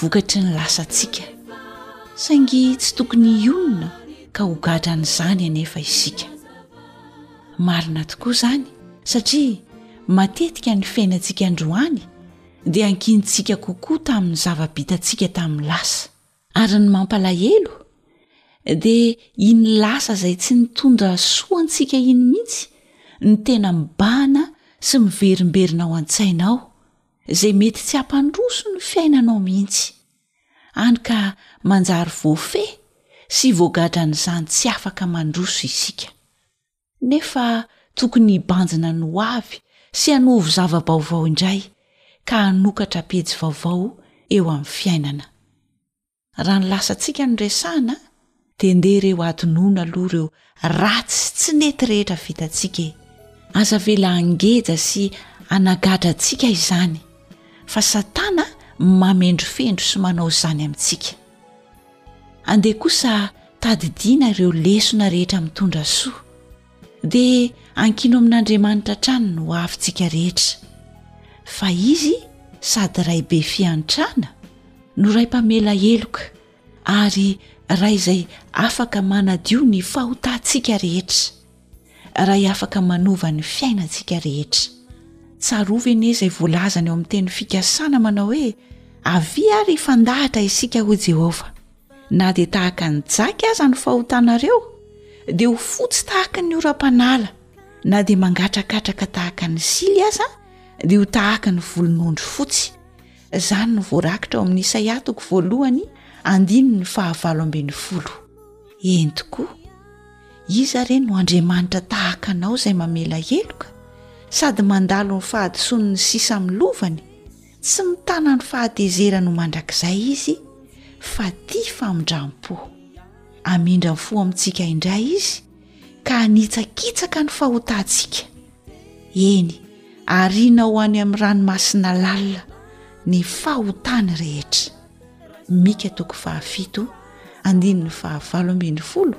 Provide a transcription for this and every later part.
vokatry ny lasantsika, saingy tsy tokony hionona ka ho gadran'izany anefa isika. Marina tokoa izany satria matetika ny fiainantsika androany dia ankinintsika kokoa tamin'ny zava-bitantsika tamin'ny lasa. Ary ny mampalahelo dia iny lasa izay tsy nitondra soa antsika iny mihitsy no tena mibahana sy miverimberina ao an-tsaina ao. izay mety tsy hampandroso ny fiainanao mihitsy, hany ka manjary voafehy sy voagadran'izany tsy afaka mandroso isika. Nefa tokony hibanjina ny ho avy sy hanovo zava-baovao indray, ka hanokatra pejy vaovao eo amin'ny fiainana. Raha ny lasantsika no resahina dia ndeha ireo hadinoana aloha ireo ratsy sy tsy nety rehetra vitantsika e. Aza avela hangeja sy hanagadra antsika izany fa Satana mamendrofendro sy manao izany amintsika. Andeha kosa tadidiana ireo lesona rehetra mitondra soa. dia ankino amin'Andriamanitra hatrany ny ho avintsika rehetra, fa Izy sady Ray be fiantrana no Ray mpamela heloka ary Ray izay afaka manadio ny fahotantsika rehetra, Ray afaka manova ny fiainantsika rehetra. Tsarovy ve anie izay voalazany ao amin'ny teny fikasana manao hoe, Avia ary hifandahatra isika, hoy Jehovah. Na dia tahaka ny jaky aza ny fahotanareo, dia ho fotsy tahaka ny oram-panala, na dia mangatrakatraka tahaka ny sily aza, dia ho tahaka ny volon'ondry fotsy. Izany no voarakitra ao amin'ny Isaia toko voalohany andininy fahavalo ambin'ny folo. Eny tokoa, iza re no Andriamanitra tahaka anao izay mamela heloka sady mandalo ny fahadisoan'ny sisa amin'ny lovany? Tsy mitana ny fahatezerany ho mandrakizay izy fa tia famindram-po. Hamindra fo amintsika indray izy ka hanitsakitsaka ny fahotantsika. Eny, ariana ho any amin'ny ranomasina lalina ny fahotany rehetra. Mika toko fahafito andininy fahavalo ambin'ny folo.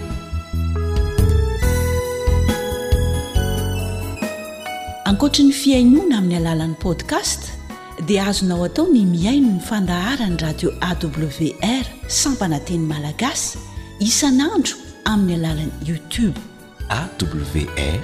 Ankoatry ny fihainoana amin'ny alalan'ny podcast dia azonao atao ny mihaino ny fandaharan'ny radio AWR sampana teny malagasy isan'andro amin'ny alalan'ny youtube. AWR.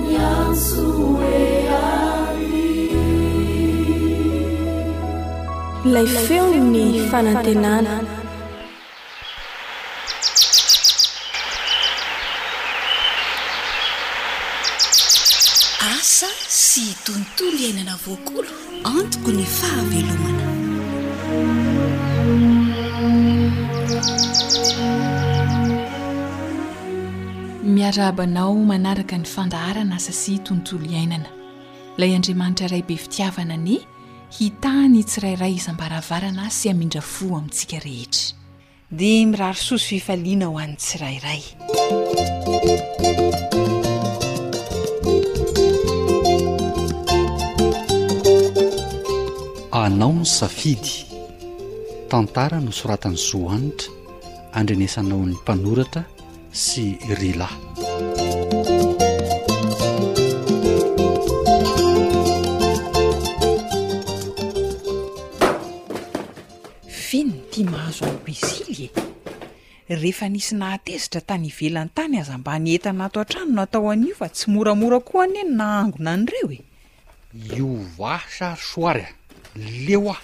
Miantso hoe ahy. Ilay feon'ny fanantenana. Asa sy tontolo iainana voakolo. Antoko ny fahavelomana. Miarahaba anao manaraka ny fandaharana asa sy tontolo iainana. Ilay Andriamanitra iray be fitiavana anie hitaha ny tsirairay isam-baravarana sy hamindra fo amintsika rehetra. Dia mirary soa sy fifaliana ho an'ny tsirairay. Anao ny safidy. Tantara nosoratan'i Zo Hanitra, andrenesanao ny mpanoratra sy Rila. Fin ty mahazo an'i Bezily e! Refa nisy nahatezitra tany ivelany tany aza mba nientana ato an-trano no atao an'io fa tsy moramora koa anie ny nahangona an'ireo e! Iova sa ry Soary a! Leo a!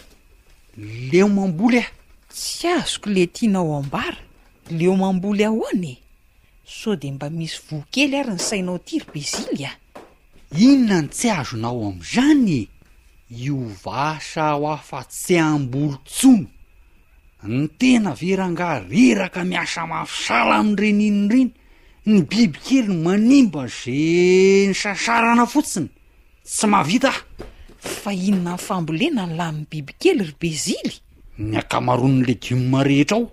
Leo mamboly a! Tsy azoko le tianao ambara, leo mamboly ahoana e? Sao dia mba misy voa kely ary ny sainao aty ry be zinga a! Inona no tsy azonao amin'izany e! Io vasa ao afa tsy hamboly tsony! Ny tena ve rangaha reraka miasa mafy sahala amin'ny reniny ireny, ny biby kely manimba ze nisasarana fotsiny! Tsy mahavita aho! Fa inona ny fambolena ny lanin'ny biby kely ry be zily? Ny ankamaroan'ny legioma rehetra ao.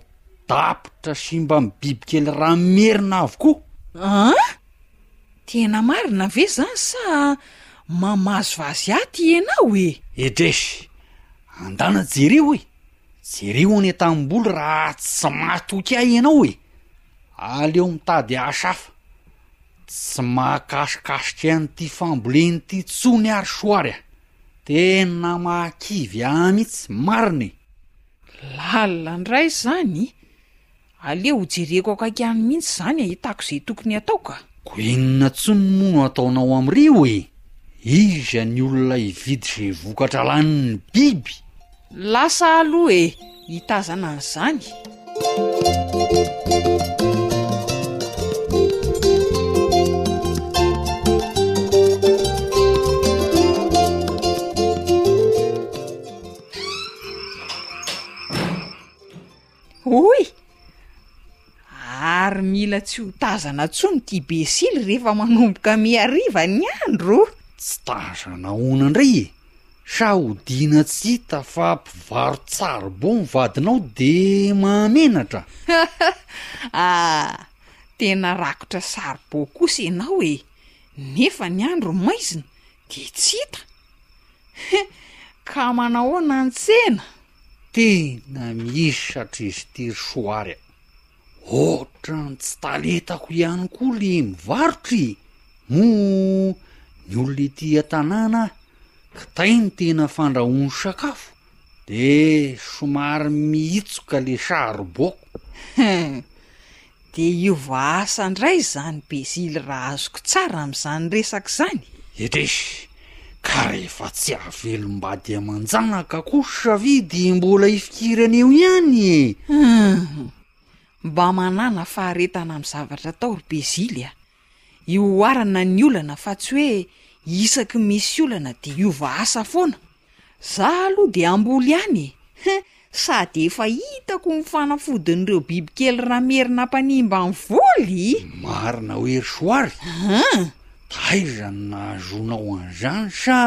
Tapitra simba amin'ny bibikely rà merina avokoa. An! Tena marina ve izany sa mamazivazy aty ianao e? Edresy, andana jereo e! Jereo any an-tanimboly raha tsy matoky ahy ianao e! Aleo mitady asa hafa. Tsy mahakasikasika an'ity fambolena ity intsony ary soary a! Tena mahakivy ahy mihitsy marina e! Lalina ndray izany? Aleo ho jereko akaiky any mihitsy izany ahitako izay tokony hataoko a! Ko inona tsony moa no ataonao am rio e? Iza ny olona hividy izay vokatra lanin'ny biby? Lasa aloha e! Hitazana an'izany. Hoy! Ary mila tsy ho tazana intsony ity be sily rehefa manomboka mihariva ny andro. Tsy tazana ahoana indray e? Sa hodiana tsy hita fa mpivaro-tsaribao ny vadinao de mahamenatra? Ah! Tena rakotra saribao kosa ianao e! Nefa ny andro maizina De tsy hita? He, ka manahoana ny tsena? Tena misy satria izy ty ry soary a! Ohatran'ny tsy talentako ihany koa le mivarotra e! moa ny olona ety an-tanàna kitay ny tena fandrahoany sakafo de somary mihitsoka le charbon. He, De hiova asa ndray izany Bézil raha azoko tsara amin'izany resaka izany? Edrish, ka rehefa tsy hahavelom-bady aman-janaka kosa ve dia mbola hifikirana eo ihany e? Hum, mba manàna faharetana amin'ny zavatra atao ry Bézil a! Ihoarana ny olana fa tsy hoe isaky ny misy olana de hiova asa foana, zah aloha de hamboly ihany e, he, sady efa hitako ny fanafodin'ireo bibikely raha merina mpanimba ny voly! Marina hoe ry soary? An! Taiza no nahazoanao an'izany sa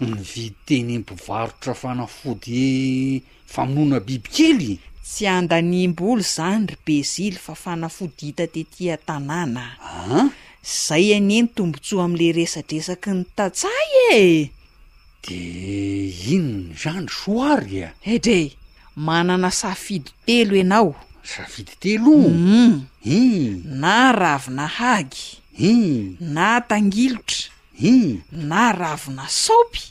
nividy teny am-pivarotra fanafody Famonoana bibikely? Tsy andaniam-bola zany ry Bezily fa fanafody hita tety an-tanàna. An? Zay anie ny tombotsoa amin'le resadresaky ny tantsaha e! De inona izany soary a? Edrey! Manana safidy telo ianao. Safidy telo? Hum! Hii! Na ravina hagy. Hii! Na tangilotra. Hii! Na ravina saopy.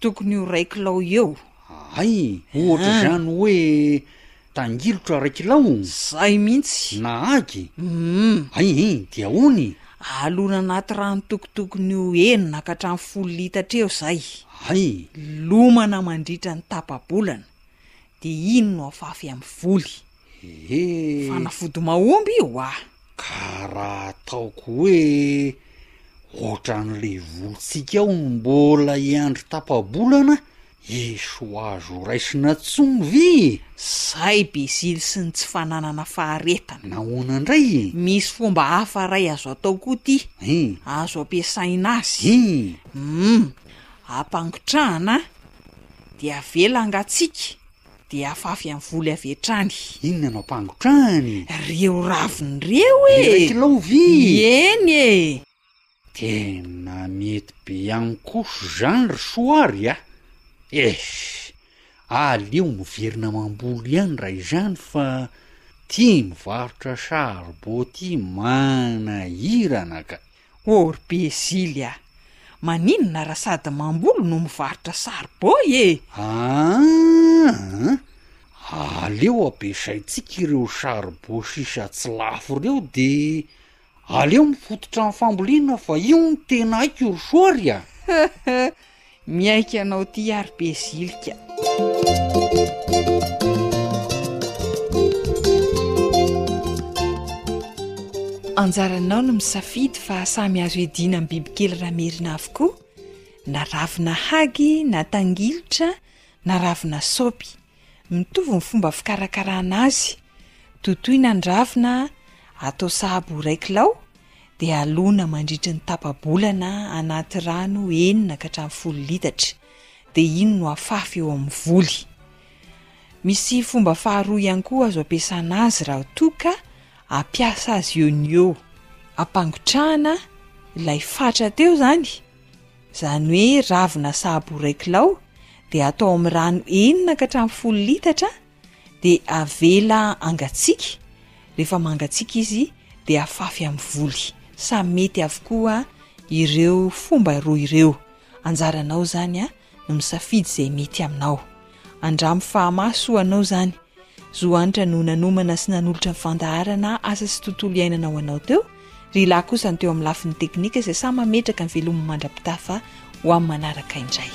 Tokony ho ray kilao eo. Hay, ohatra izany hoe tangilitra ray kilao? Zay mihitsy. Na agy? Hum. Hay e, dia ony? Alona anaty rano tokotokony ho enina ka hatramin'ny folo litatra eo izay. Hay. Lomana mandritra ny tapa-bolana, dia iny no afafy amin'ny voly. Ehe. Fanafody mahomby io ah! Ka raha ataoko hoe ohatran'ilay volontsika ao no mbola hiandry tapa-bolana, eso azo raisina tsony ve e? Zay bezily sy ny tsy fananana faharetana. Nahoana indray e? Misy fomba hafa iray azo atao koa ty, azo ampiasaina azy. Humm, ampangotrahana dia avela angaha tsika Dia afafy an'i Voly avy hatrany. Inona no ampangotrahany? Ireo raviny ireo e! Ilay kilao vy! Eny e! Tena mety be ankoso izany ry Soary a! Eish! Aleo miverina mamboly ihany raha izany fa ity mivarotra charbon ity manahirana ka! Or be zily a! Maninona raha sady mamboly no mivarotra saribao e! Aa! Aleo ampiasaintsika ireo saribao sisa tsy lafo ireo de aleo mifototra amin'ny fambolena fa io no tena haiko ry soary a! Miaiky anao ty ary be zilika. Anjaranao ny misafidy fa samy azo iadiana amin'ny bibikely raha merina avokoa, na ravina hagy, na tangilitra, na ravina saopy. Mitovy ny fomba fikarakarana azy, totoina ny ravina, atao sahabo iray kilao, dia alona mandritry ny tapa-bolana anaty rano enina ka hatramin'ny folo litatra, dia iny no afafy eo amin'ny voly. Misy fomba faharoa ihany koa azo ampiasana azy raha toa ka hampiasa azy eo no eo, ampangotrahana ilay fatra teo izany, Izany hoe ravina sahabo iray kilao dia atao amin'ny rano enina ka hatramin'ny folo litatra dia avela hangatsiaka, rehefa mangatsiaka izy dia afafy amin'ny voly. Samy mety avokoa ireo fomba roa ireo, anjaranao izany no misafidy izay mety aminao. Andramo fa hamaha soa anao izany. Zo Hanitra no nanomana sy nanolotra ny fandaharana Asa sy Tontolo iainana ho anao teo, ry lahy kosa ny teo amin'ny lafiny teknika izay samy mametraka ny velominy mandra-pitafa ho amin'ny manaraka indray.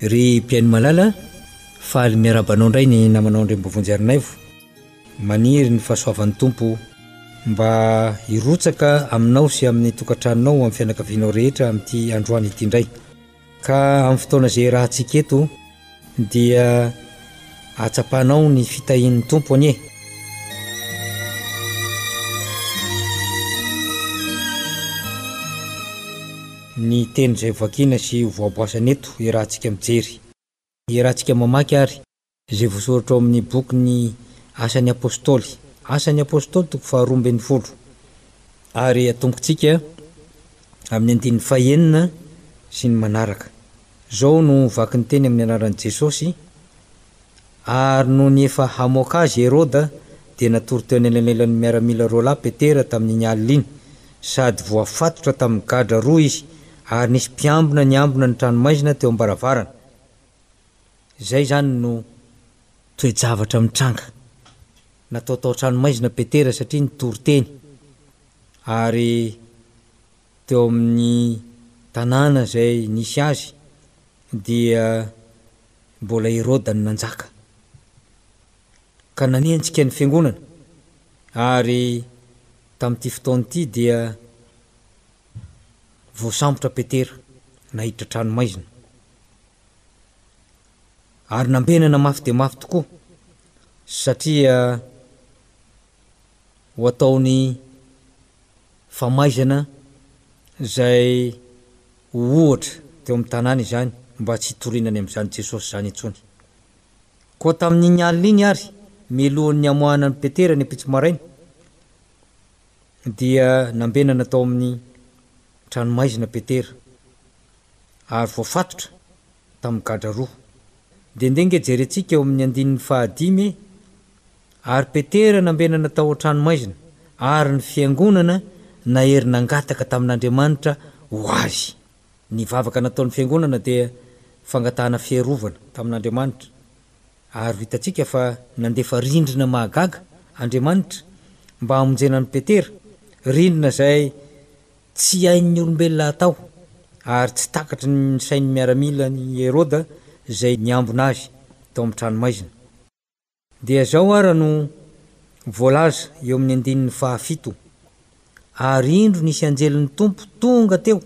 Ry mpihaino malala, faly miarahaba anao indray ny namanao Andriambo Vonjiarinaivo. Maniry ny fahasoavan'ny Tompo mba hirotsaka aminao sy amin'ny tokantranonao, amin'ny fianakavianao rehetra amin'ity androany ity indray. Ka amin'ny fotoana izay irahantsika eto dia ahatsapanao ny fitahian'ny Tompo anie. Ny teny izay hovakiana sy hovoaboasana eto irahantsika mijery, irahantsika mamaky ary Izay voasoratra ao amin'ny bokin'ny Asan'ny Apôstôly, Asan'ny Apôstôly toko faharoa ambin'ny folo, ary atombokintsika amin'ny andininy fahenina sy ny manaraka. Izao no vakiny teny amin'ny anaran'i Jesôsy, Ary nony efa hamoaka Azy i Herôda, dia natory teo anelanelan'ny miaramila roa lahy Petera tamin'iny alina iny, sady voafatotra tamin'ny gadra roa Izy, ary nisy mpiambina niambina ny tranomaizina teo am-baravarana. Izay izany no toe-javatra mitranga. Natao tao an-tranomaizina Petera satria nitory teny, ary teo amin'ny tanàna izay nisy azy dia mbola Heroda no nanjaka. Ka nanenjika ny fiangonana, ary tamin'ity fotoana ity dia voasambotra Petera, naiditra an-tranomaizina. Ary nambenana mafy dia mafy tokoa satria ho ataony famaizana izay ho ohatra teo amin'ny tanàna izany mba tsy hitoriana any amin'izany Jesosy izany intsony. Koa tamin'iny alina iny àry, mialohan'ny hamoahanan'i Petera ny ampitso maraina, dia nambenana tao amin'ny tranomaizina Petera. ary voafatotra tamin'ny gadra roa. Dia ndeha ange jerentsika ao amin'ny andininy fahadimy e! Ary Petera nambenana tao an-tranomaizina, ary ny fiangonana nahery nangataka tamin'Andriamanitra ho azy. Ny vavaka nataon'ny fiangonana dia fangatahana fiarovana tamin'Andriamanitra. Ary vitantsika fa nandefa rindrina mahagaga Andriamanitra mba hamonjena an'i Petera, rindrina izay Tsy hain'ny olombelona atao ary tsy takatry ny sain'ny miaramila an'i Heroda izay niambina azy tao amin'ny tranomaizina. Dia izao ara no voalaza eo amin'ny andininy fahafito, Ary indro nisy anjelin'ny Tompo tonga teo,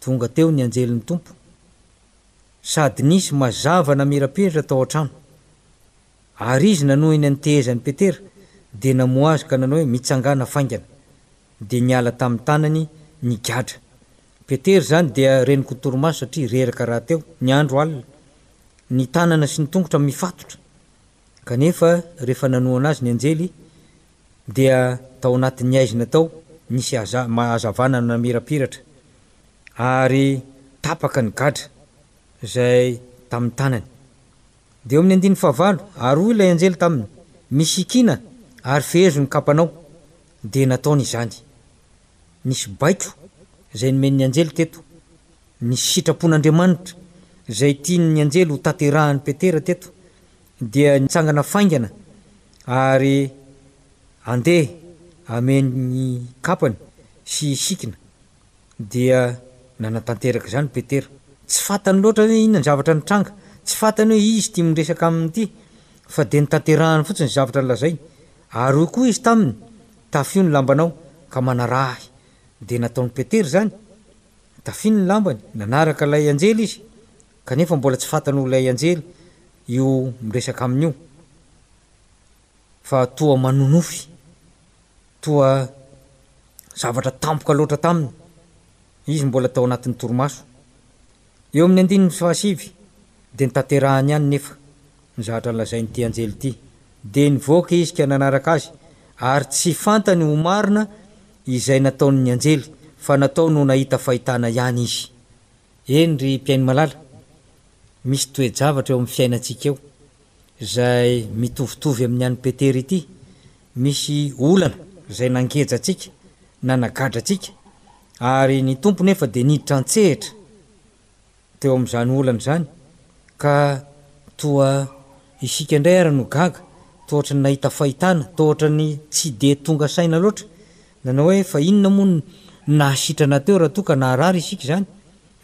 tonga teo ny anjelin'ny Tompo, sady nisy mazava namirapiratra tao an-trano, Ary izy nanohina ny tehezan'i Petera, dia namoha azy ka nanao hoe, Mitsangàna faingana. Dia niala tamin'ny tanany ny gadra. Petera izany dia reniko torimaso satria reraka rahateo, ny andro alina, ny tanana sy ny tongotra mifatotra. Kanefa rehefa nanohana azy ny anjely, dia tao anatin'ny aizina tao nisy hazavana namirapiratra, ary tapaka ny gadra izay tamin'ny tanany. Dia eo amin'ny andininy fahavalo, ary hoy ilay anjely taminy, Misy ikiana, ary fehezo ny kapanao. Dia nataony izany. Nisy baiko izay nomen'ny anjely teto. Ny sitrapon'Andriamanitra izay tian'ny anjely ho tanterahan'i Petera teto dia nitsangana faingana ary andeha hameno ny kapany sy isikina. dia nanatanteraka izany Petera. Tsy fantany loatra hoe inona ny zavatra nitranga, tsy fantany hoe izy ity miresaka aminy ity, fa dia notanterahany fotsiny izay zavatra nolazainy. Ary hoy koa izy taminy, Tafio ny lambanao, ka manaraha ahy. Dia nataon'i Petera izany, notafiny ny lambany, nanaraka ilay anjely izy, kanefa mbola tsy fantany ho ilay anjely io miresaka aminy io, fa toa manonofy. Toa zavatra tampoka loatra taminy izy mbola tao anatin'ny torimaso. Eo amin'ny andininy fahasivy dia notanterahany ihany nefa ny zavatra nolazain'ity anjely ity, dia nivoaka izy ka nanaraka azy, ary tsy fantany ho marina izay nataon'ny anjely, fa nataony ho nahita fahitana ihany izy. Eny ry mpihaino malala, misy toe-javatra eo amin'ny fiainantsika eo izay mitovitovy amin'ny an'i Petera ity, misy olana izay nangeja antsika, nanagadra antsika, ary ny Tompo nefa dia niditra an-tsehatra teo amin'izany olana izany, ka toa isika indray ary no gaga, toa ohatran'ny nahita fahitana, toa ohatran'ny tsy dia tonga saina loatra, nanao hoe fa inona moa no nahasitrana teo raha toa ka naharary isika izany,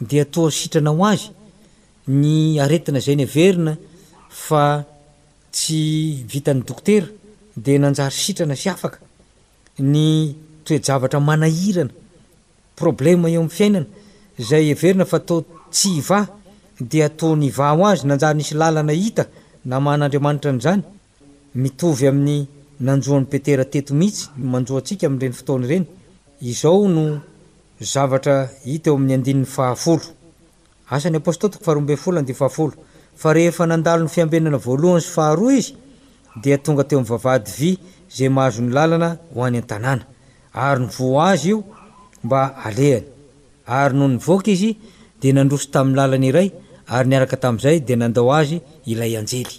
dia toa sitrana ho azy Ny aretina izay neverina fa tsy vitan'ny dokotera dia nanjary sitrana sy afaka. Ny toe-javatra manahirana, problema eo amin'ny fiainana, izay heverina fa toa tsy hivaha dia toa nivaha ho azy, nanjary nisy lalana hita namahan'Andriamanitra an'izany, mitovy amin'ny nanjo an'i Petera teto mihitsy ny manjo antsika amin'ireny fotoana ireny. Izao no zavatra hita eo amin'ny andininy fahafolo. Asan'ny Apostoly toko faharoa ambin'ny folo andinin'ny fahafolo, Fa rehefa nandalo ny fiambenana voalohany sy faharoa izy, dia tonga teo amin'ny vavahady vy izay mahazo ny lalana ho any an-tanàna, ary nivoha azy io mba halehany. Ary nony nivoaka izy, dia nandroso tamin'ny lalana iray, ary niaraka tamin'izay dia nandao azy ilay anjely.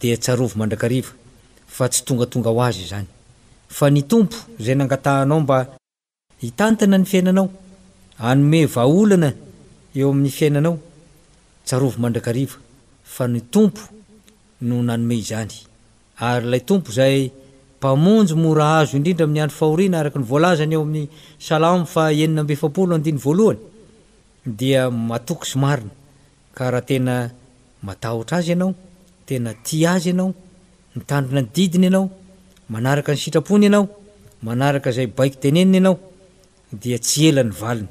Dia tsarovy mandrakariva fa tsy tongatonga ho azy izany. Fa ny Tompo izay nangatahanao mba. Hitantana ny fiainanao, hanome vahaolana eo amin'ny fiainanao, tsarovy mandrakariva fa ny Tompo no nanome izany. Ary ilay Tompo izay Mpamonjy mora azo indrindra amin'ny andro fahoriana araka ny voalazany ao amin'ny Salamo faha enina amby efapolo andiny voalohany dia matoky sy marina ka raha tena Matahotra Azy ianao, tena tia Azy ianao, mitandrina ny didiny ianao, manaraka ny sitrapony ianao, manaraka izay baiko teneniny ianao, dia tsy ela ny valiny,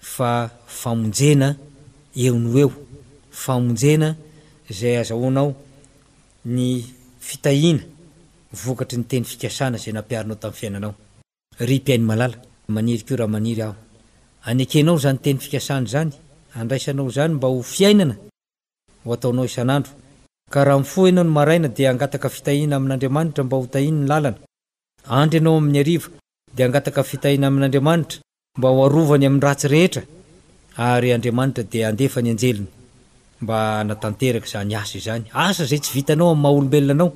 fa famonjena eo no eo, famonjena izay azahoanao ny fitahiana vokatry ny teny fikasana izay nampiharinao tamin'ny fiainanao. Ry mpihaino malala, maniry koa raha maniry aho hanekenao izany teny fikasana izany, handraisanao izany mba ho fiainana, ho ataonao isan'andro. Ka raha mifoha ianao ny maraina dia hangataka fitahiana amin'Andriamanitra mba ho tahiny ny lalana. Andry ianao amin'ny hariva dia hangataka fitahiana amin'Andriamanitra mba ho arovany amin'ny ratsy rehetra, ary Andriamanitra dia handefa ny anjeliny mba hanatanteraka izany asa izany, asa izay tsy vitanao amin'ny maha olombelona anao.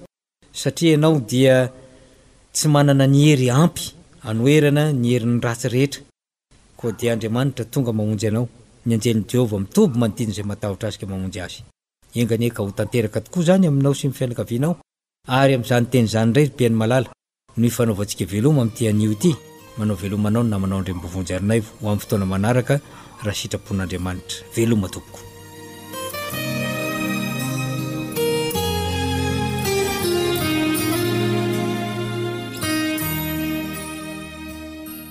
Satria ianao dia tsy manana ny hery ampy hanoherana ny herin'ny ratsy rehetra, koa dia Andriamanitra tonga mamonjy anao, ny anjelin'i Jehovah mitoby manodidina izay matahotra azy ka mamonjy azy. Enga anie ka ho tanteraka tokoa izany aminao sy amin'ny fianakavianao. Ary amin'izany teny izany indray, ry mpihaino malala, no ifanaovantsika veloma amin'ity anio ity, manao veloma anao ny namanao Andriambo Vonjiarinaivo ho amin'ny fotoana manaraka raha sitrapon'Andriamanitra. Veloma tompoko.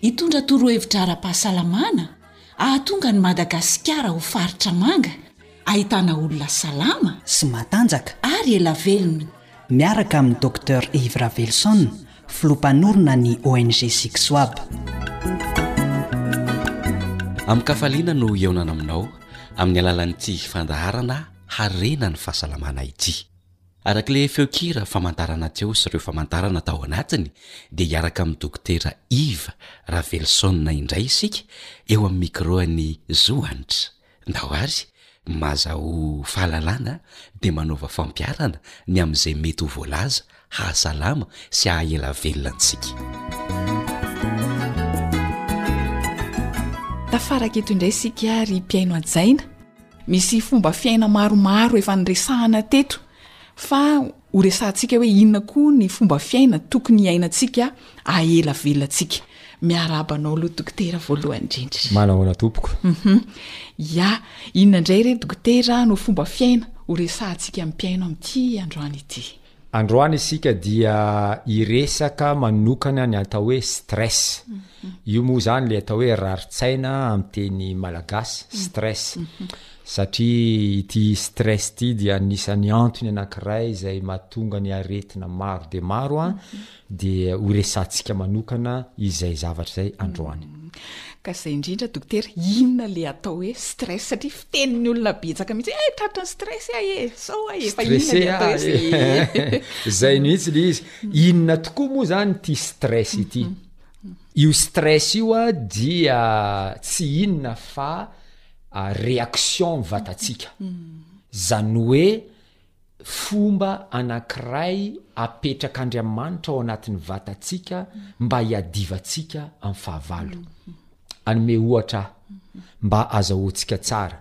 Hitondra torohevitra ara-pahasalamana hahatonga an'i Madagasikara ho faritra manga, ahitana olona salama, sy matanjaka, ary ela velona. Miaraka amin'i Docteur Yves Raveloson, filoha mpanorina ny ONG Sixwab. Amin-kafaliana no hihaonana aminao amin'ny alalan'ity fandaharana Harena ny fahasalamana ity. Arak'ilay feon-kira famantarana teo sy ireo famantarana tao anatiny dia hiaraka amin'i Dokotera Yves Ravelison indray isika eo amin'ny micro-an'i Zo Hanitra. Ndao ary, maza ho fahalalana dia manaova fampiharana ny amin'izay mety ho voalaza hahasalama sy hahaela velona antsika. Tafaraka eto indray isika ry mpihaino hajaina. Misy fomba fiaina maromaro efa niresahana teto fa ho resahantsika hoe inona koa ny fomba fiaina tokony hiainantsika ahela velantsika. Miarahaba anao aloha dokotera voalohany indrindra. Manahoana tompoko. Ya, inona indray re dokotera no fomba fiaina ho resahantsika mpihaino amin'ity androany ity. Androany isika dia hiresaka manokana ny atao hoe stress. Io moa izany ilay atao hoe rarin-tsaina amin'ny teny malagasy, stress. Satria ity stress ity dia anisan'ny antony anankiray izay mahatonga ny aretina maro dia maro dia ho resahantsika manokana izay zavatra izay androany. Ka izay indrindra dokotera, inona le atao hoe stress satria fitenin'ny olona betsaka mihitsy hoe eh tratry ny stress ahy e, sao ahy e, fa inona Stressé le atao ah, hoe eh. zay- Izay mihitsy le izy. Inona tokoa moa zany ity stress ity? Io stress io ah, dia tsy inona fa ah, réaction vatantsika. Izany hoe Fomba anankiray apetrak'Andriamanitra ao anatin'ny vatantsika mba hiadivantsika amin'ny fahavalo. Hanome ohatra aho, mba azahoantsika tsara.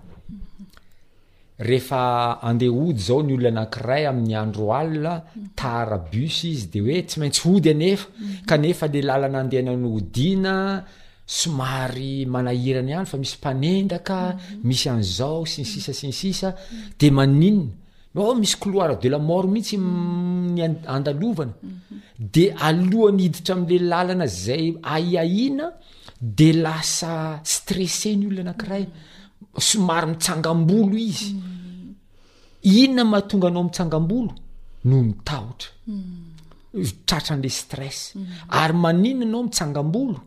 Rehefa andeha hody izao ny olona anankiray amin'ny andro alina, tara bus izy, dia hoe tsy maintsy hody anefa, kanefa ilay lalana andehanany hodiana somary manahirana ihany fa misy mpanendaka misy an'izao sy ny sisa sy ny sisa de maninona oh misy couloir de la mort mihitsy m- ny an- andalovana de alohan'ny hiditra am'le lalana zay ahiahiana de lasa stressé ny olona anankiray somary mitsangam-bolo izy Inona mahatonga anao mitsangam-bolo? Noho ny tahotra. Tratran'ilay stress. Ary maninona anao mitsangam-bolo?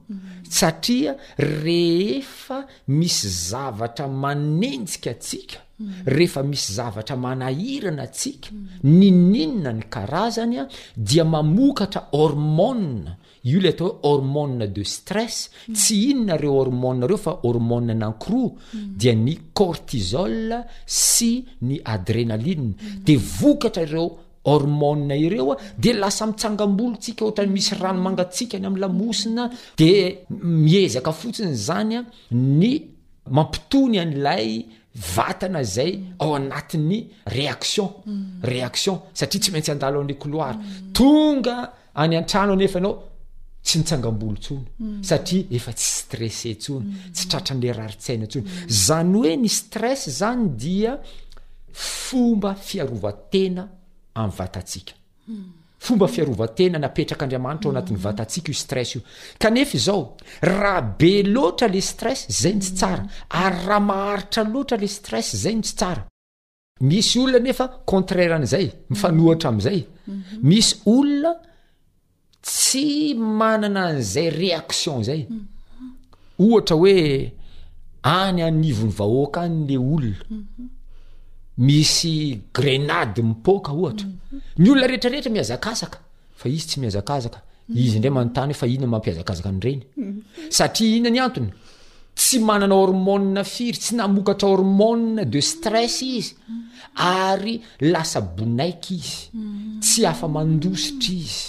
Satria rehefa misy zavatra manenjika antsika, rehefa misy zavatra manahirana antsika, n'inon'inona ny karazany, dia mamokatra hormones Io le atao hoe hormone de stress, tsy inona reo hormone reo fa hormone anankiroa dia ny cortisol sy ny adrenaline, de vokatra ireo hormone ireo a de lasa mitsangam-bolo tsika ohatran'ny misy rano mangatsiaka any amin'ny lamosina, de miezaka fotsiny zany a ny mampitony an'ilay vatana zay ao anatin'ny reaction, reaction satria tsy maintsy handalo any couloir, tonga Any an-trano anefa ianao tsy mitsangam-bolo intsony satria efa tsy stressé intsony, tsy tratran'ilay rarin-tsaina intsony. Izany hoe ny stress izany dia fomba fiarovan-tena amin'ny vatantsika. Fomba fiarovan-tena napetrak'Andriamanitra ao anatin'ny vatantsika io stress io. Kanefa izao, raha be loatra ilay stress, izay no tsy tsara. Ary raha maharitra loatra ilay stress, izay no tsy tsara. Misy olona nefa contraire an'izay, mifanohatra amin'izay. Mhm. Misy olona tsy manana an'izay réaction izay. Mhm. Ohatra hoe any anivon'ny vahoaka any le olona. Mhm. Misy grenade mipoaka ohatra. Ny olona rehetrarehetra mihazakazaka. fa izy tsy mihazakazaka izy indray manontany fa inona mampihazakazaka ny reny satria inona ny antony tsy manana hormona firy tsy namokatra hormona de stress izy ary lasa bonaiky izy tsy afa-mandositra izy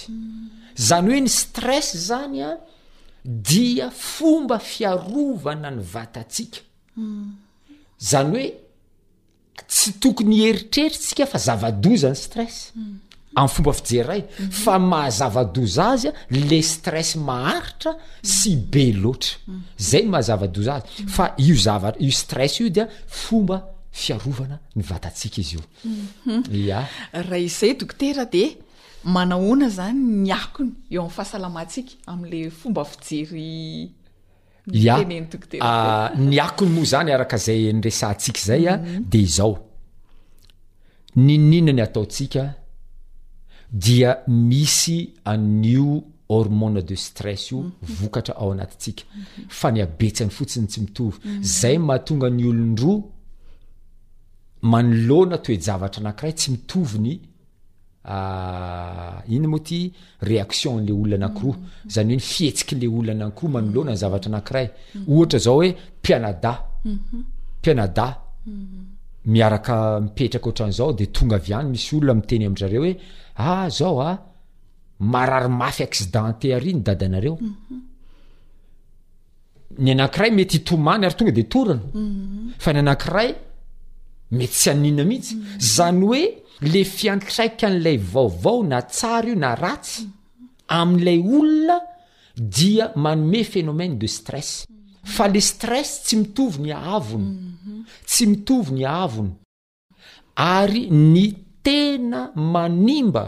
zany hoe ny stress zany a dia fomba fiarovana ny vatatsika zany hoe tsy tokony hieritreritsika fa zava-doza ny stress amin'ny fomba fijery ray mhm. fa mahazava-doza azy a le stress maharitra sy be loatra mhm. zay ny mahazava-doza azy mhm. fa io zava io stress io dia fomba fiarovana ny vatantsika izy io ya raha izay dokotera de manahoana zany ny akony eo amin'ny fahasalamantsika am'le fomba fijery Ya, ny akony moa zany araka zay niresahantsika izay a mhm. de izao, n'inon'inona ny ataontsika dia misy an'io hormone de stress io mhm. vokatra ao anatintsika mhm. fa ny abetsany fotsiny tsy mitovy zay mahatonga ny olon-droa manoloana toe-javatra anankiray tsy mitovy ny Ah, inn moa ty reaction an'le olona anakiroa, zany hoe ny fihetsikin'le olona anakiroa manoloana ny zavatra anakiray. Ohatra zao hoe mpianadahy, mpianadahy miaraka mipetraka ohatran'zao de tonga avy any misy olona miteny amin-drzareo hoe ah zao ah, marary mafy accidenté ary ny dadanareo. ny anankiray mety hitomany ary tonga de torana mhm. fa ny anankiray mety tsy anina mihitsy mhm. zany hoe le fiantraikan'ilay vaovao na tsara io na ratsy mhm. amin'ilay olona dia manome phénomène de stress fa le stress tsy mitovy ny ahavony tsy mitovy ny ahavony Ary ny tena manimba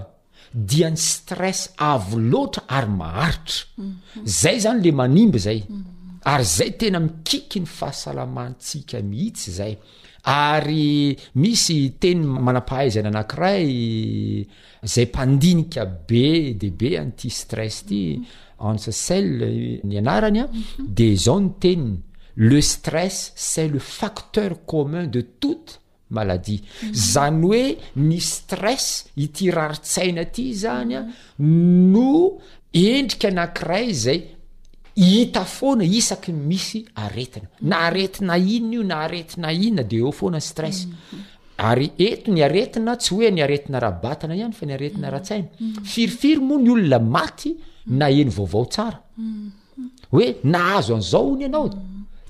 dia ny stress avo loatra ary maharitra. Zay zany le manimba zay. Ary zay tena mikiky ny fahasalamantsika mihitsy zay. Ary misy teny manampahaizana anakiray, Zay mpandinika be de be an'ity stress ty, Hans Selye ny anarany an, de zao ny teniny, le stress c'est le facteur commun de toute maladie. Zany hoe ny stress ity raritsaina ty zany an no endrika anakiray zay hita foana isaky ny misy aretina. Na aretina inona io na aretina inona de eo foana ny stress. Ary eto ny aretina tsy hoe ny aretina ara-batana ihany fa ny aretina ara-tsaina. Firifiry moa ny olona maty naheno vaovao tsara. Hoe nahazo an'izao hono ianao.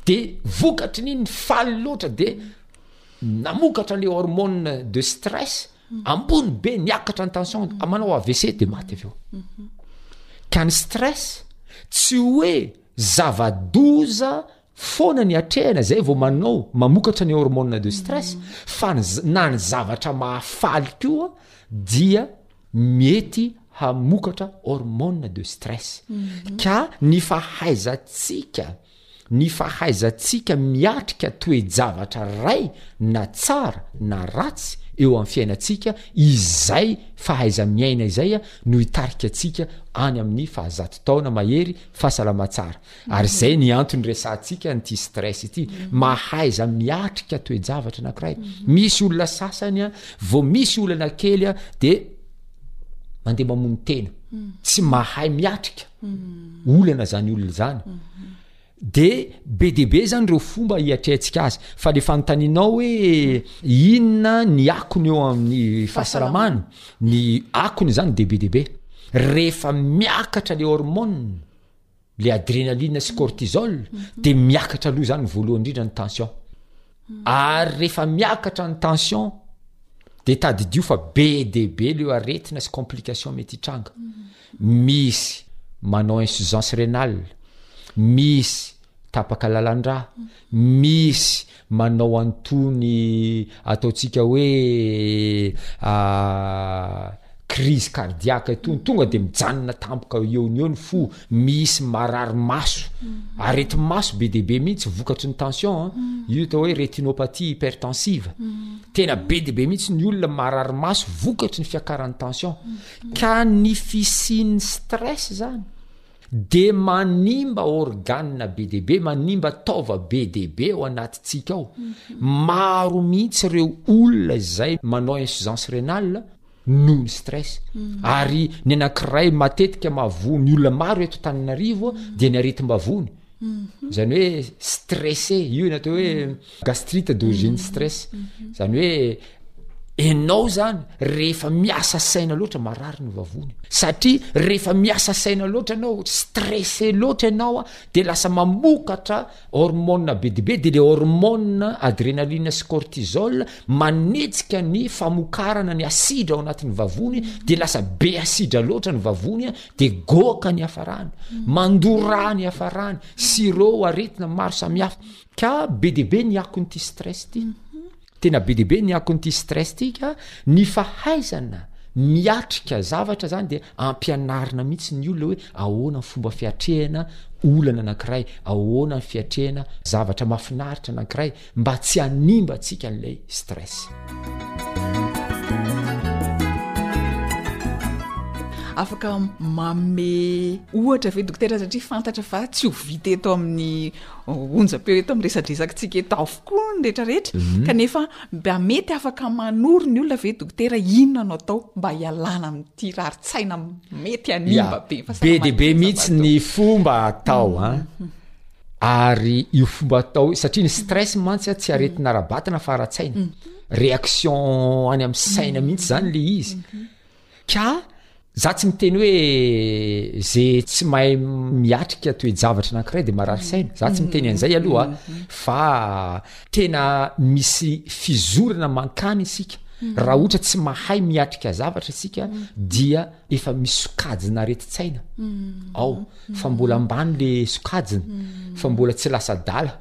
Dia vokatry ny iny faly loatra dia namokatra ilay hormone de stress ambony be niakatra ny tension manao AVC dia maty avy eo. Ka ny stress tsy hoe zava-doza foana ny atrehana zay vao manao mamokatra ny hormone de stress fa na ny zavatra mahafaly koa dia mety hamokatra hormone de stress mhm. ka ny fahaizatsika ny fahaizatsika miatrika toe-javatra ray na tsara na ratsy eo amin'ny fiainantsika izay fahaiza-miaina izay a no hitarika antsika any amin'ny fahazato taona mahery fahasalama tsara Ary izay ny antony resahantsika an'ity stress ity. Mm. Mahaiza miatrika toe-javatra anankiray. Mm. Misy olona sasany a, vao misy olana kely a, de mandeha mamono tena. Mm. Tsy mahay miatrika olana zany olona zany. Mm-hmm. De be de be zany reo fomba hiatrehantsika azy. Fa le fanontanianao hoe inona ny akony eo amin'ny fahasalamana, ny akony zany de be de be. Rehefa miakatra le hormone, le adrenaline sy cortisol mhm. de miakatra aloha zany voalohany indrindra ny tension mhm. ary rehefa miakatra ny tension de tadidio fa be de be leo aretina sy complication mety hitranga mhm. misy manao insuisance renale misy tapaka lalandra misy Manao an'itony ataontsika hoe crise cardiaque itony, tonga dia mijanona tampoka eo no eo ny fo, misy marary maso, areti-maso be dia be mihitsy vokatry ny tension an, io atao hoe retinopathie hypertensive, tena be dia be mihitsy ny olona marary maso vokatry ny fiakaran'ny tension, ka ny fisian'ny stress zany. Dia manimba organe be dia be, manimba taova be dia be ao anatintsika ao. Maro mihitsy ireo olona izay manao insuffisance rénale noho ny stress. Ary ny anankiray matetika mahavoa ny olona maro eto Antananarivo dia ny aretim-bavony. Izany hoe stressé, io no atao hoe Gastrite d'origine stress. Zany hoe enao zany rehefa miasa saina loatra marary ny vavony. Satria rehefa miasa saina loatra anao, stressé loatra ianao a, de lasa mamokatra hormone be dia be, de le hormone adrénaline sy cortisol manetsika ny famokarana ny asidra ao anatin'ny vavony, de lasa be asidra loatra ny vavony a, de goaka ny hafarana, mandorà ny hafarana, sirop, aretina maro samihafa. Ka be dia be ny akon'ity stress ity. Tena be dia be ny akon'ity stress ity ka ny fahaizana miatrika zavatra zany dia ampianarina mihitsy ny olona hoe ahoana ny fomba fiatrehana olana anankiray, ahoana ny fiatrehana zavatra mahafinaritra anankiray mba tsy hanimba antsika an'ilay stress. Afaka manome ohatra ve dokotera satria fantatra fa tsy ho vita eto amin'ny onjam-peo eto amin'ny resadresakantsika eto avokoa ny rehetrarehetra kanefa mba mety afaka manoro ny olona ve dokotera inona no atao mba hialana amin'ity rarin-tsaina mety hanimba be be dia be mihitsy ny fomba atao a mhm. ary io fomba atao satria ny stress mantsy a tsy aretina ara-batana fa ara-tsaina mhm. réaction any amin'ny saina mihitsy zany le izy mhm. Ka za tsy miteny hoe ze tsy mahay miatrika toe-javatra anankiray de marary saina, za tsy miteny an'izay aloha fa tena misy fizorana mankany isika raha ohatra tsy mahay miatrika zavatra isika dia efa misy sokajina aretin-tsaina ao fa mbola ambany le sokajina fa mbola tsy lasa adala.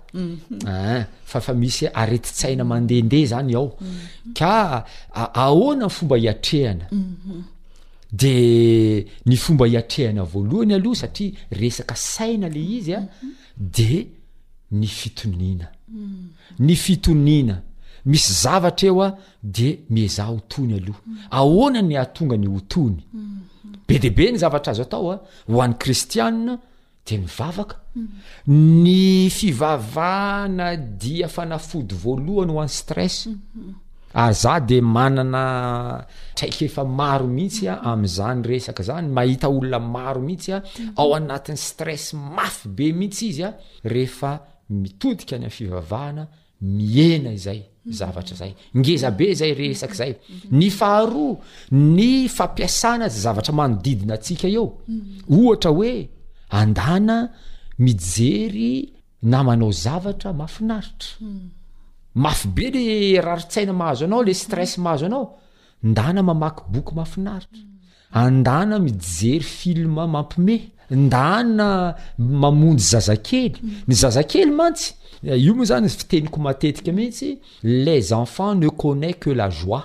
Ah, fa fa misy aretin-tsaina mandehandeha zany ao mhm. ka ahoana ny fomba hiatrehana mhm. de ny fomba hiatrehana voalohany aloha satria resaka saina le izy a mhm. de ny fitoniana ny fitoniana misy zavatra eo a de miezaha ho tony aloha ahoana ny ahatonga ny ho tony be de be ny zavatra azo atao a ho an'ny kristianina de mivavaka ny fivavahana dia fanafody voalohany ho any stress ary za de manana traikefa maro mihitsy a am'zany resaka zany mahita olona maro mihitsy a ao anatin'ny stress mafy be mihitsy izy a rehefa mitodika any am fivavahana mihena izay zavatra zay ngeza be zay resak zay ny faharoa ny fampiasana za zavatra manodidina atsika eo ohatra hoe andana mijery na manao zavatra mafinaritra mafy be le raritsaina mahazo anao le stress mahazo anao ndana mamaky boky mafinaritra Andana mijery film mampime, ndana mamonjy zazakely, ny zazakely mantsy, io moa zany fiteniko matetika mihitsy, les enfants ne connait que la joie,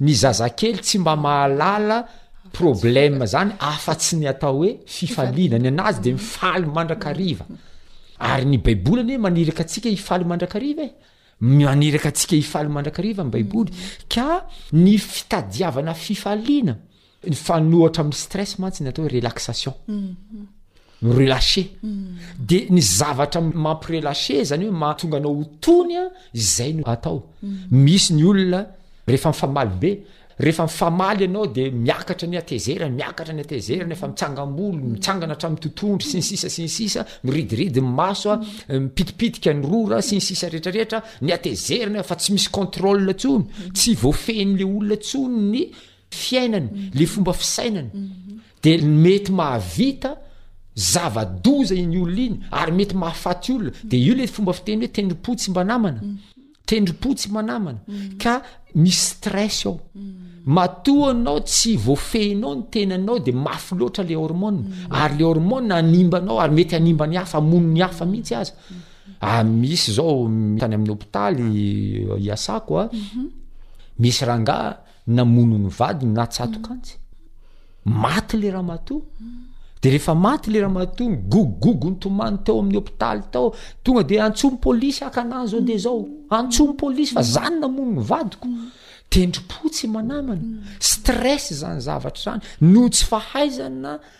ny zazakely tsy mba mahalala problème zany afa tsy ny atao hoe fifaliana, ny anazy dia mifaly mandrakariva, ary ny baiboly anie maniraka antsika hifaly mandrakariva e! Maniraka antsika hifaly mandrakariva ny Baiboly, ka ny fitadiavana fifaliana, mifanohitra amin'ny stress mantsy ny atao hoe relaxation, mi-relacher. Dia ny zavatra mampi-relacher, izany hoe mahatonga anao ho tony, izay no atao. Misy ny olona rehefa mifamaly be, Rehefa mifamaly ianao dia miakatra ny hatezerany, miakatra ny hatezerany, efa mitsangam-bolo, mitsangana hatramin'ny totohondry, sy ny sisa sy ny sisa, miridiridy ny maso, eh, mipitipitika ny rora, sy ny sisa rehetra rehetra, ny hatezerany fa tsy misy contrôle intsony, tsy voafehin'ilay olona intsony ny fiainany, ilay fomba fisainany. Dia mety mahavita zava-doza iny olona iny, ary mety mahafaty olona. Dia io ilay fomba fiteny hoe, tendrim-po tsy mba namana. tendrom-po tsy manamana mm. ka misy stress ao mm. matoa anao tsy voafehinao ny tenanao de mafy loatra le hormona mm. ary le hormona animbanao ary mety animba ny hafa mono ny hafa mihitsy aza ah, misy zao tany amin'ny hopitaly iasako a mhm. misy rangaha namono ny vadiny na tsatokantsy maty le ramatoa de rehefa maty le ramatoa migogogogo ny tomany teo amin'ny hopitaly tao tonga de antsoa ny polisy akana zao de zao antsoa ny polisy fa zany namono ny vadiko tendri-po tsy manamana stress zany zavatra zany noho tsy fahaizana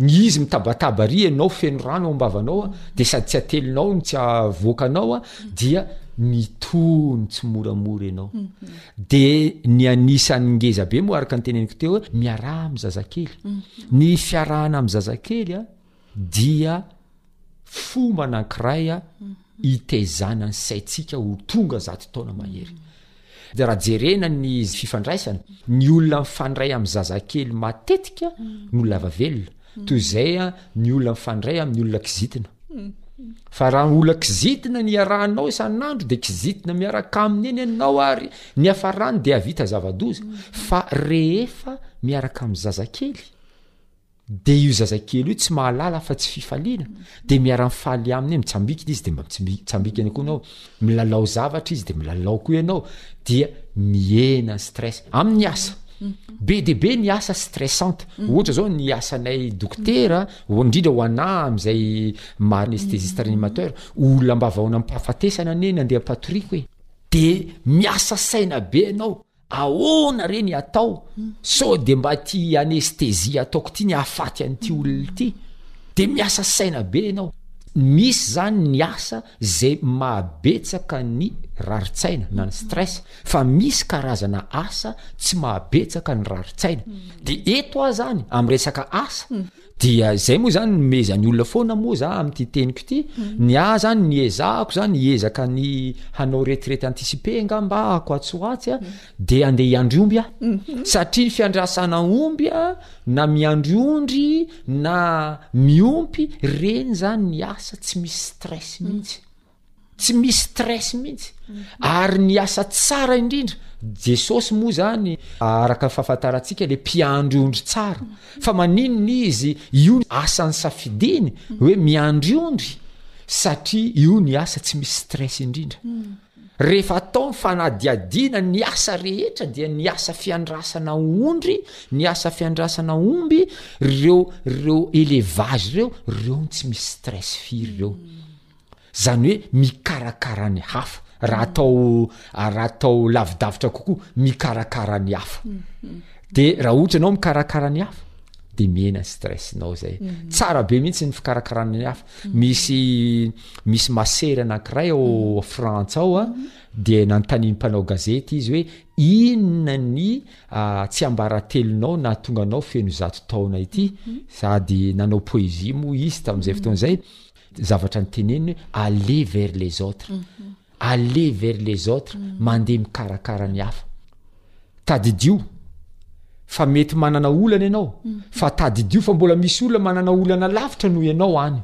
Ny izy mitabataba ary ianao feno rano ao am-bavanao dia sady tsy atelinao no tsy avoakanao dia mitony tsimoramora ianao. Mhm. Dia ny anisan'ny ngeza be moa araka ny teneniko teo hoe miaraha amin'ny zazakely. Mhm. Ny fiarahana amin'ny zazakely dia fomba anankiray hitezana ny saintsika ho tonga zato taona mahery. Dia raha jerena ny fifandraisana, ny olona mifandray amin'ny zazakely matetika no lava velona, toy izay ny olona mifandray amin'ny olona kizitina. Fa raha ny olona kizitina ny iarahanao isan'andro dia kizitina miaraka aminy eny ianao ary ny hafarany dia havita zava-doza. Fa rehefa miaraka amin'ny zazakely, Dia io zazakely io tsy mahalala afa tsy fifaliana, dia miara-mifaly aminy, mitsambikina izy dia mba mitsambikina koa ianao, milalao zavatra izy dia milalao koa ianao, dia mihena ny stress. Amin'ny asa, be dia be ny asa stressante, ohatra izao ny asanay dokotera, indrindra ho anà amin'izay maha anesthésiste réanimateur, olona mba vao nampahafatesana anie ny andiam-patoriako e! dia miasa saina be ianao. Ahoana re ny atao? Sao de mba ty anesthésie ataoko ty ny ahafaty an'ity olona ity? De miasa saina be ianao. Misy zany ny asa zay mahabetsaka ny rarin-tsaina na ny stress fa misy karazana asa tsy mahabetsaka ny rarin-tsaina. De eto aza any am resaka asa, Dia izay moa izany nomezan'ny olona foana moa za amin'ity teniko ity, ny ahy izany ny ezahako izany hiezaka ny hanao retraite anticipée angamba ako atsy ho atsy a, dia handeha hiandry omby aho. Satria ny fiandrasana omby a, na miandry ondry, na miompy, ireny izany ny asa tsy misy stress mihitsy. tsy misy stress mihitsy ary ny asa tsara indrindra jesosy moa zany araka ny fahafantarantsika le mpiandry ondry tsara fa maninona izy io ny asan'ny safidiny hoe miandry ondry satria io ny asa tsy misy stress indrindra rehefa atao ny fanadiadiana ny asa rehetra dia ny asa fiandrasana ondry ny asa fiandrasana omby reo reo elevage reo reo ny tsy misy stress firy reo Zany hoe mikarakara ny hafa, raha atao raha atao lavidavitra kokoa, mikarakara ny hafa. De raha ohatra ianao mikarakara ny hafa, de mihena ny stress-nao zay. Tsara be mihitsy ny fikarakarana ny hafa. Misy misy masera anankiray ao Frantsa ao a, de nanontanian'ny mpanao gazety izy hoe inona ny tsiambaratelonao nahatonga anao feno zato taona ity? sady nanao poezia moa izy tamin'izay fotoana izay. zavatra ny teneniny hoe aller vers les autres aller vers les autres mandeha mikarakara ny hafa tadidio fa mety manana olana ianao fa tadidio fa mbola misy olona manana olana lavitra noho ianao any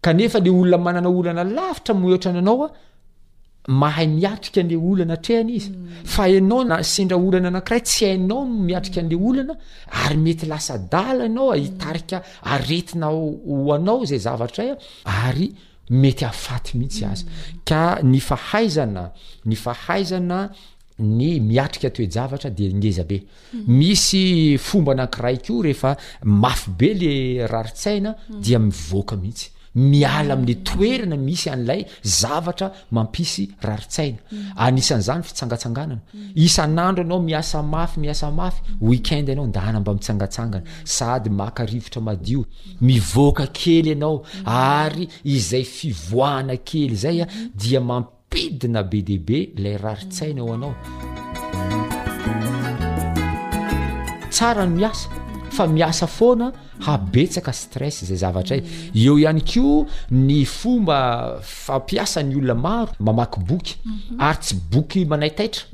kanefa le olona manana olana lavitra mohotrany anao a mahay miatrika le olana atrehany izy fa ianao na sendra olana anankiray tsy hainao no miatrika an'le olana ary mety lasa dala ianao hitarika aretina ho anao zay zavatra a ary mety afaty mihitsy azy ka ny fahaizana ny fahaizana ny miatrika toe-javatra dia ngeza be. Mhm. Misy fomba anankiray koa rehefa mafy be le raritsaina mhm. dia mivoaka mihitsy. Miala amin'ny mhm. toerana misy an'ilay zavatra mampisy raritsaina. Anisan'izany fitsangatsanganana. Isan'andro ianao miasa mafy, miasa mafy, week-end ianao ndana mba mitsangatsangana sady maka rivotra madio. Mivoaka kely ianao ary izay fivoahana kely izay dia mamp Pidina be dia be ilay rarin-tsaina eo anao. Tsara ny miasa fa miasa foana habetsaka stress zay zavatra ay. Eo ihany koa ny fomba fampiasan'ny olona maro mamaky boky ary tsy boky manaitaitra.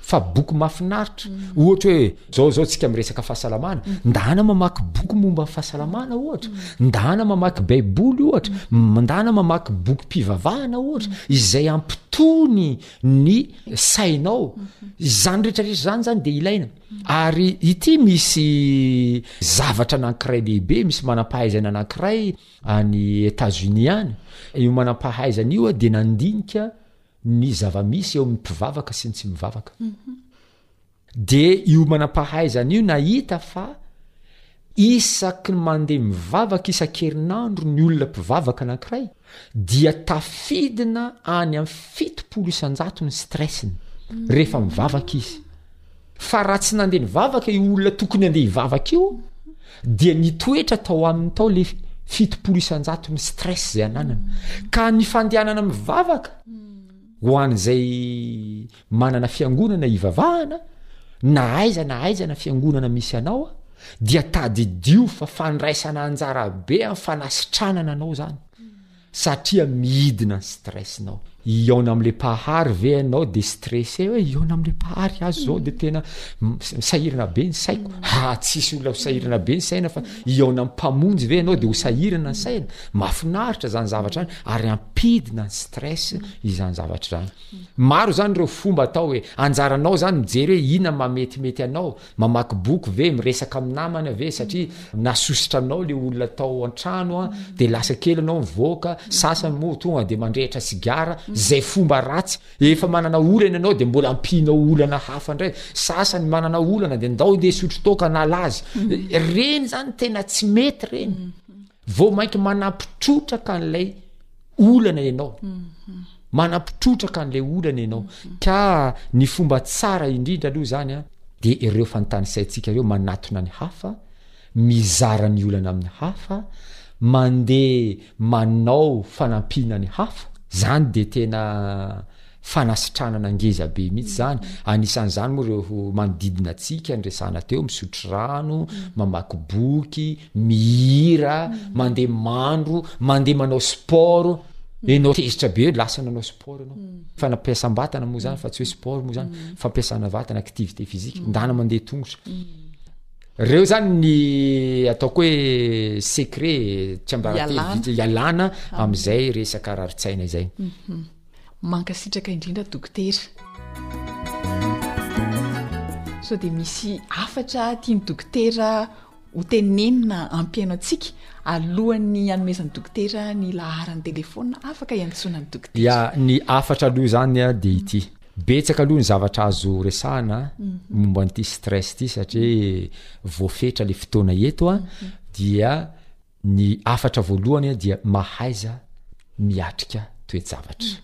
Fa boky mafinaritra. Ohatra hoe, zao zao tsika miresaka fahasalamana, ndana mamaky boky momba ny fahasalamana ohatra, ndana mamaky baiboly ohatra, ndana mamaky boky mpivavahana ohatra, izay ampitony ny sainao. Izany rehetra rehetra izany zany dia ilaina. Ary ity misy zavatra anankiray lehibe, misy manampahaizana anankiray any Etats Unis any. Io manampahaizana io dia nandinika, ny zava-misy eo amin'ny mpivavaka sy ny tsy mivavaka. Dia io manam-pahaizana io nahita fa isaky ny mandeha mivavaka isan-kerinandro ny olona mpivavaka anankiray dia tafidina any amin'ny fitopolo isan-jato ny stress-ny rehefa mivavaka izy. Fa raha tsy nandeha nivavaka io olona tokony handeha hivavaka io dia nitoetra tao aminy tao le fitopolo isan-jato ny stress zay ananana. Ka ny fandehanana mivavaka ho an'izay manana fiangonana hivavahana na aiza na aiza na fiangonana misy anao a dia tadidio fa fandraisana anjara be amin'ny fanasitranana anao zany. Satria midina ny stress nao. Hihaona am le mpahary ve ianao de stressé hoe hihaona am le mpahary azy zao de tena sahirana be ny saiko. Ha tsisy olona ho sahirana be ny saina fa hihaona am mpamonjy ve ianao de ho sahirana ny saina. Mafinaritra zany zavatra zany ary ampidina ny stress izany zavatra zany. Maro zany reo fomba atao e. Anjaranao zany mijery hoe ina mametimety anao Mamaky boky ve, miresaka amin'ny namana ve satria nasosotra anao le olona tao an-trano a, de lasa kely anao mivoaka, sasany moa tonga de mandrehitra sigara, zay fomba ratsy, efa manana olana ianao de mbola ampianao olana hafa ndray, sasany manana olana de ndao ndeha hisotro toaka nalaza, reny zany tena tsy mety reny. vao mainka manampy trotraka an'ilay olana ianao mhm. manampy trotraka an'ilay olana ianao mhm. ka ny fomba tsara indrindra aloha zany a de ireo fantanisaintsika ireo manatona ny hafa mizara ny olana amin'ny hafa mandeha manao fanampiana ny hafa zany de tena fanasitranana angeza be mihitsy zany mm. anisan'zany moa reo manodidina atsika nyresana teo misotro rano mm. mamaky boky mihira, mandeha mandro, mandeha manao sport, enao tezitra be hoe lasa nanao sport enao mm. fanampiasam-batana moa zany fa tsy hoe sport moa zany mm. fampiasana vatana activité physique mm. ndana mandeha tongotra reo zany ny ataoko hoe secret tsy ambaratevit ialana am'izay resaka rari-tsaina izay mhm. mankasitraka indrindra dokotera so de misy afatra tiany dokotera Ho tenenina ampihaino antsika alohan'ny hanomezan'ny dokotera ny laharan'ny telefaonina afaka iantsoana ny dokotera. Ya, ny hafatra aloha izany dia ity. Betsaka aloha ny zavatra azo resahana momba an'ity stress ity satria voafetra ilay fotoana eto a, dia ny hafatra voalohany dia mahaiza miatrika toe-javatra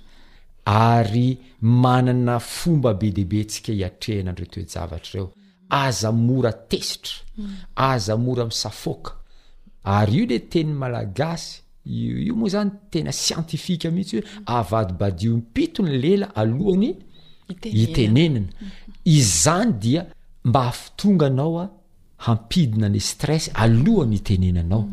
ary manana fomba be dia be antsika hiatrehana an'ireo toe-javatra ireo Aza mora tezitra, aza mora misafoaka, ary io le teny malagasy io moa zany tena siantifika mihitsy hoe avadibadio impito ny lela alohany itenenina, izany dia mba afitonga anao a hampidina ny stress alohany itenenanao,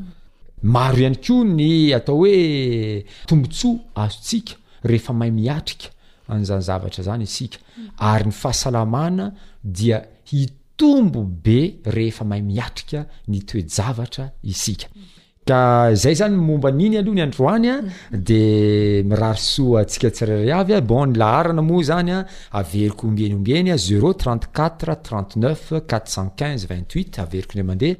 maro ihany koa ny atao hoe tombotsoa azontsika rehefa mahay miatrika. an'izany zavatra izany isika ary ny fahasalamana dia hitombo be rehefa mahay miatrika ny toe-javatra isika. Ka izay izany ny momba an'iny aloha ny androany a, dia mirary soa antsika tsirairay avy a. Bon, ny laharana moa izany a, averiko ombieny ombieny a, zero trente quatre trente neuf quatre cent quinze vingt huit, averiko indray mandeha.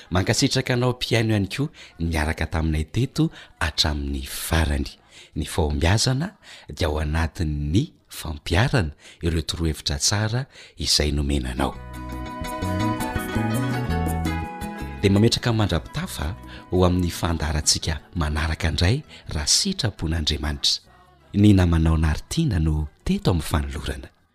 Mankasitraka anao mpihaino ihany koa niaraka taminay teto hatramin'ny farany. Ny fahombiazana dia ao anatin'ny fampiharana ireo torohevitra tsara izay nomena anao. Dia mametraka mandra-pitafa ho amin'ny fandaharantsika manaraka indray raha sitrapon'Andriamanitra. Ny namanao Nartiana no teto amin'ny fanolorana.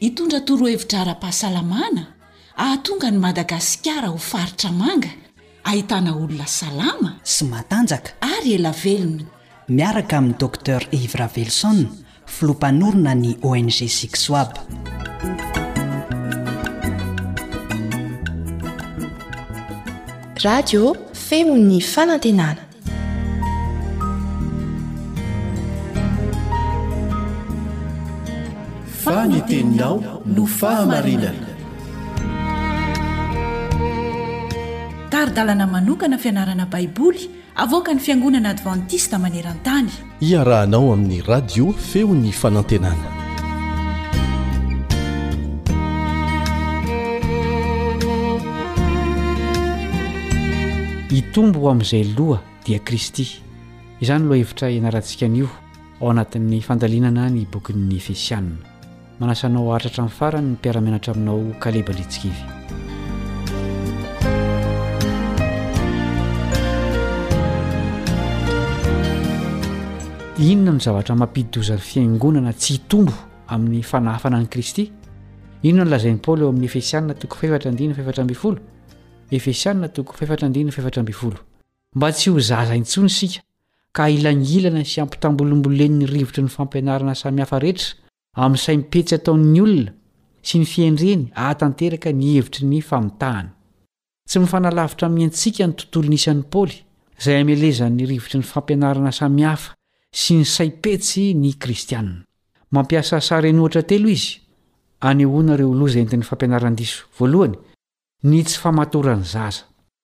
Hitondra torohevitra ara-pahasalamana hahatonga an'i Madagasikara ho faritra manga, ahitana olona salama, sy matanjaka, ary ela velona. Miaraka amin'i Docteur Yves Raveloson, filoha mpanorina ny ONG Sixwab. Radio fehon'ny fanantenana. fa ny teninao no fahamarinana tari-dalana manokana fianarana baiboly avoaka ny fiangonana advantista maneran-tany Iarahanao amin'ny radio feo ny fanantenana. Hitombo ho amin'izay loha dia Kristy. Izany lohahevitra ianarantsika anio ao anatin'ny fandalinana ny bokin'ny Efesiana. Manasa anao haharitra hatramin'ny farany ny mpiara-mianatra aminao Caleb Andritsikivy. Inona no zavatra mampidi-doza ny fiangonana tsy hitombo amin'ny fanahafana an'i Kristy? Inona no lazain'i Paoly eo amin'ny Efesiana toko fahefatra andininy fahefatra ambin'ny folo? Efesiana toko fahefatra andininy fahefatra ambin'ny folo. Mba tsy ho zaza intsony isika ka ailangilana sy ampitambolimbolen'ny rivotry ny fampianarana samihafa rehetra amin'ny saim-petsy ataon'ny olona sy ny fihendreny ahatanteraka ny hevitry ny famitahana. Tsy mifanalavitra amin'ny antsika ny tontolon'ny isan'i Paoly, izay amelezan'ny rivotry ny fampianarana samihafa sy ny saim-petsy ny kristiana. Mampiasa sarenohatra telo izy anehoana ireo loza entin'ny fampianaran-diso, voalohany, ny tsy famatoran'ny zaza.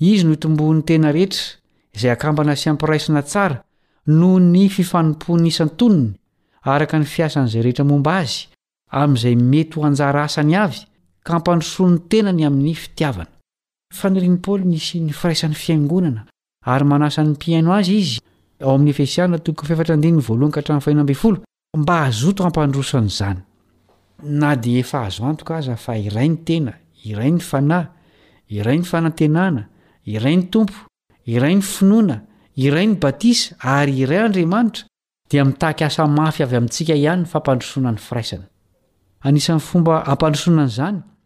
Izy no itomboan'ny tena rehetra izay akambana sy ampiraisina tsara noho ny fifanompoany isan-tonony araka ny fiasan'izay rehetra momba azy amin'izay mety ho anjara asany avy ka hampandrosoany ny tenany amin'ny fitiavana. Fanirian'i Paoly ny hisian'ny firaisan'ny fiangonana ary manasa ny mpihaino azy izy ao amin'ny Efesiana toko fahefatra andininy voalohany ka hatramin'ny faheno ambin'ny folo Mba hazoto hampandroso an'izany. Na dia efa azo antoka aza fa iray ny tena, iray ny fanahy, iray ny fanantenana, iray ny Tompo, iray ny finoana, iray ny batisa ary iray Andriamanitra, dia mitaky asa mafy avy amintsika ihany ny fampandrosoana ny firaisana. Anisan'ny fomba hampandrosoana an'izany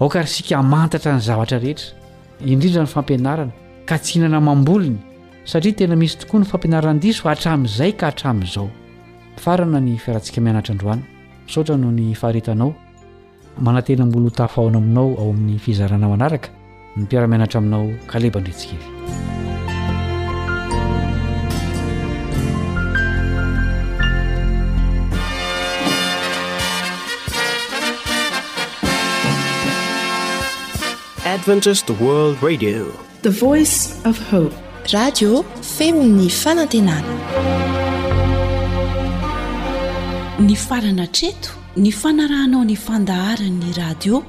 Aoka ary isika hamantatra ny zavatra rehetra, indrindra ny fampianarana, ka tsy hihinana amam-bolony, satria tena misy tokoa ny fampianaran-diso hatramin'izay ka hatramin'izao. Mifarana ny fiarantsika mianatra androany. Misaotra noho ny faharetanao. Manantena mbola ho tafahona aminao ao amin'ny fizarana manaraka. Ny mpiara-mianatra aminao Kaleba Andritsikely. Adventist World Radio. The Voice of Hope. Radio femon'ny fanantenana. Ny farana treto ny fanarahanao ny fandaharan'ny radio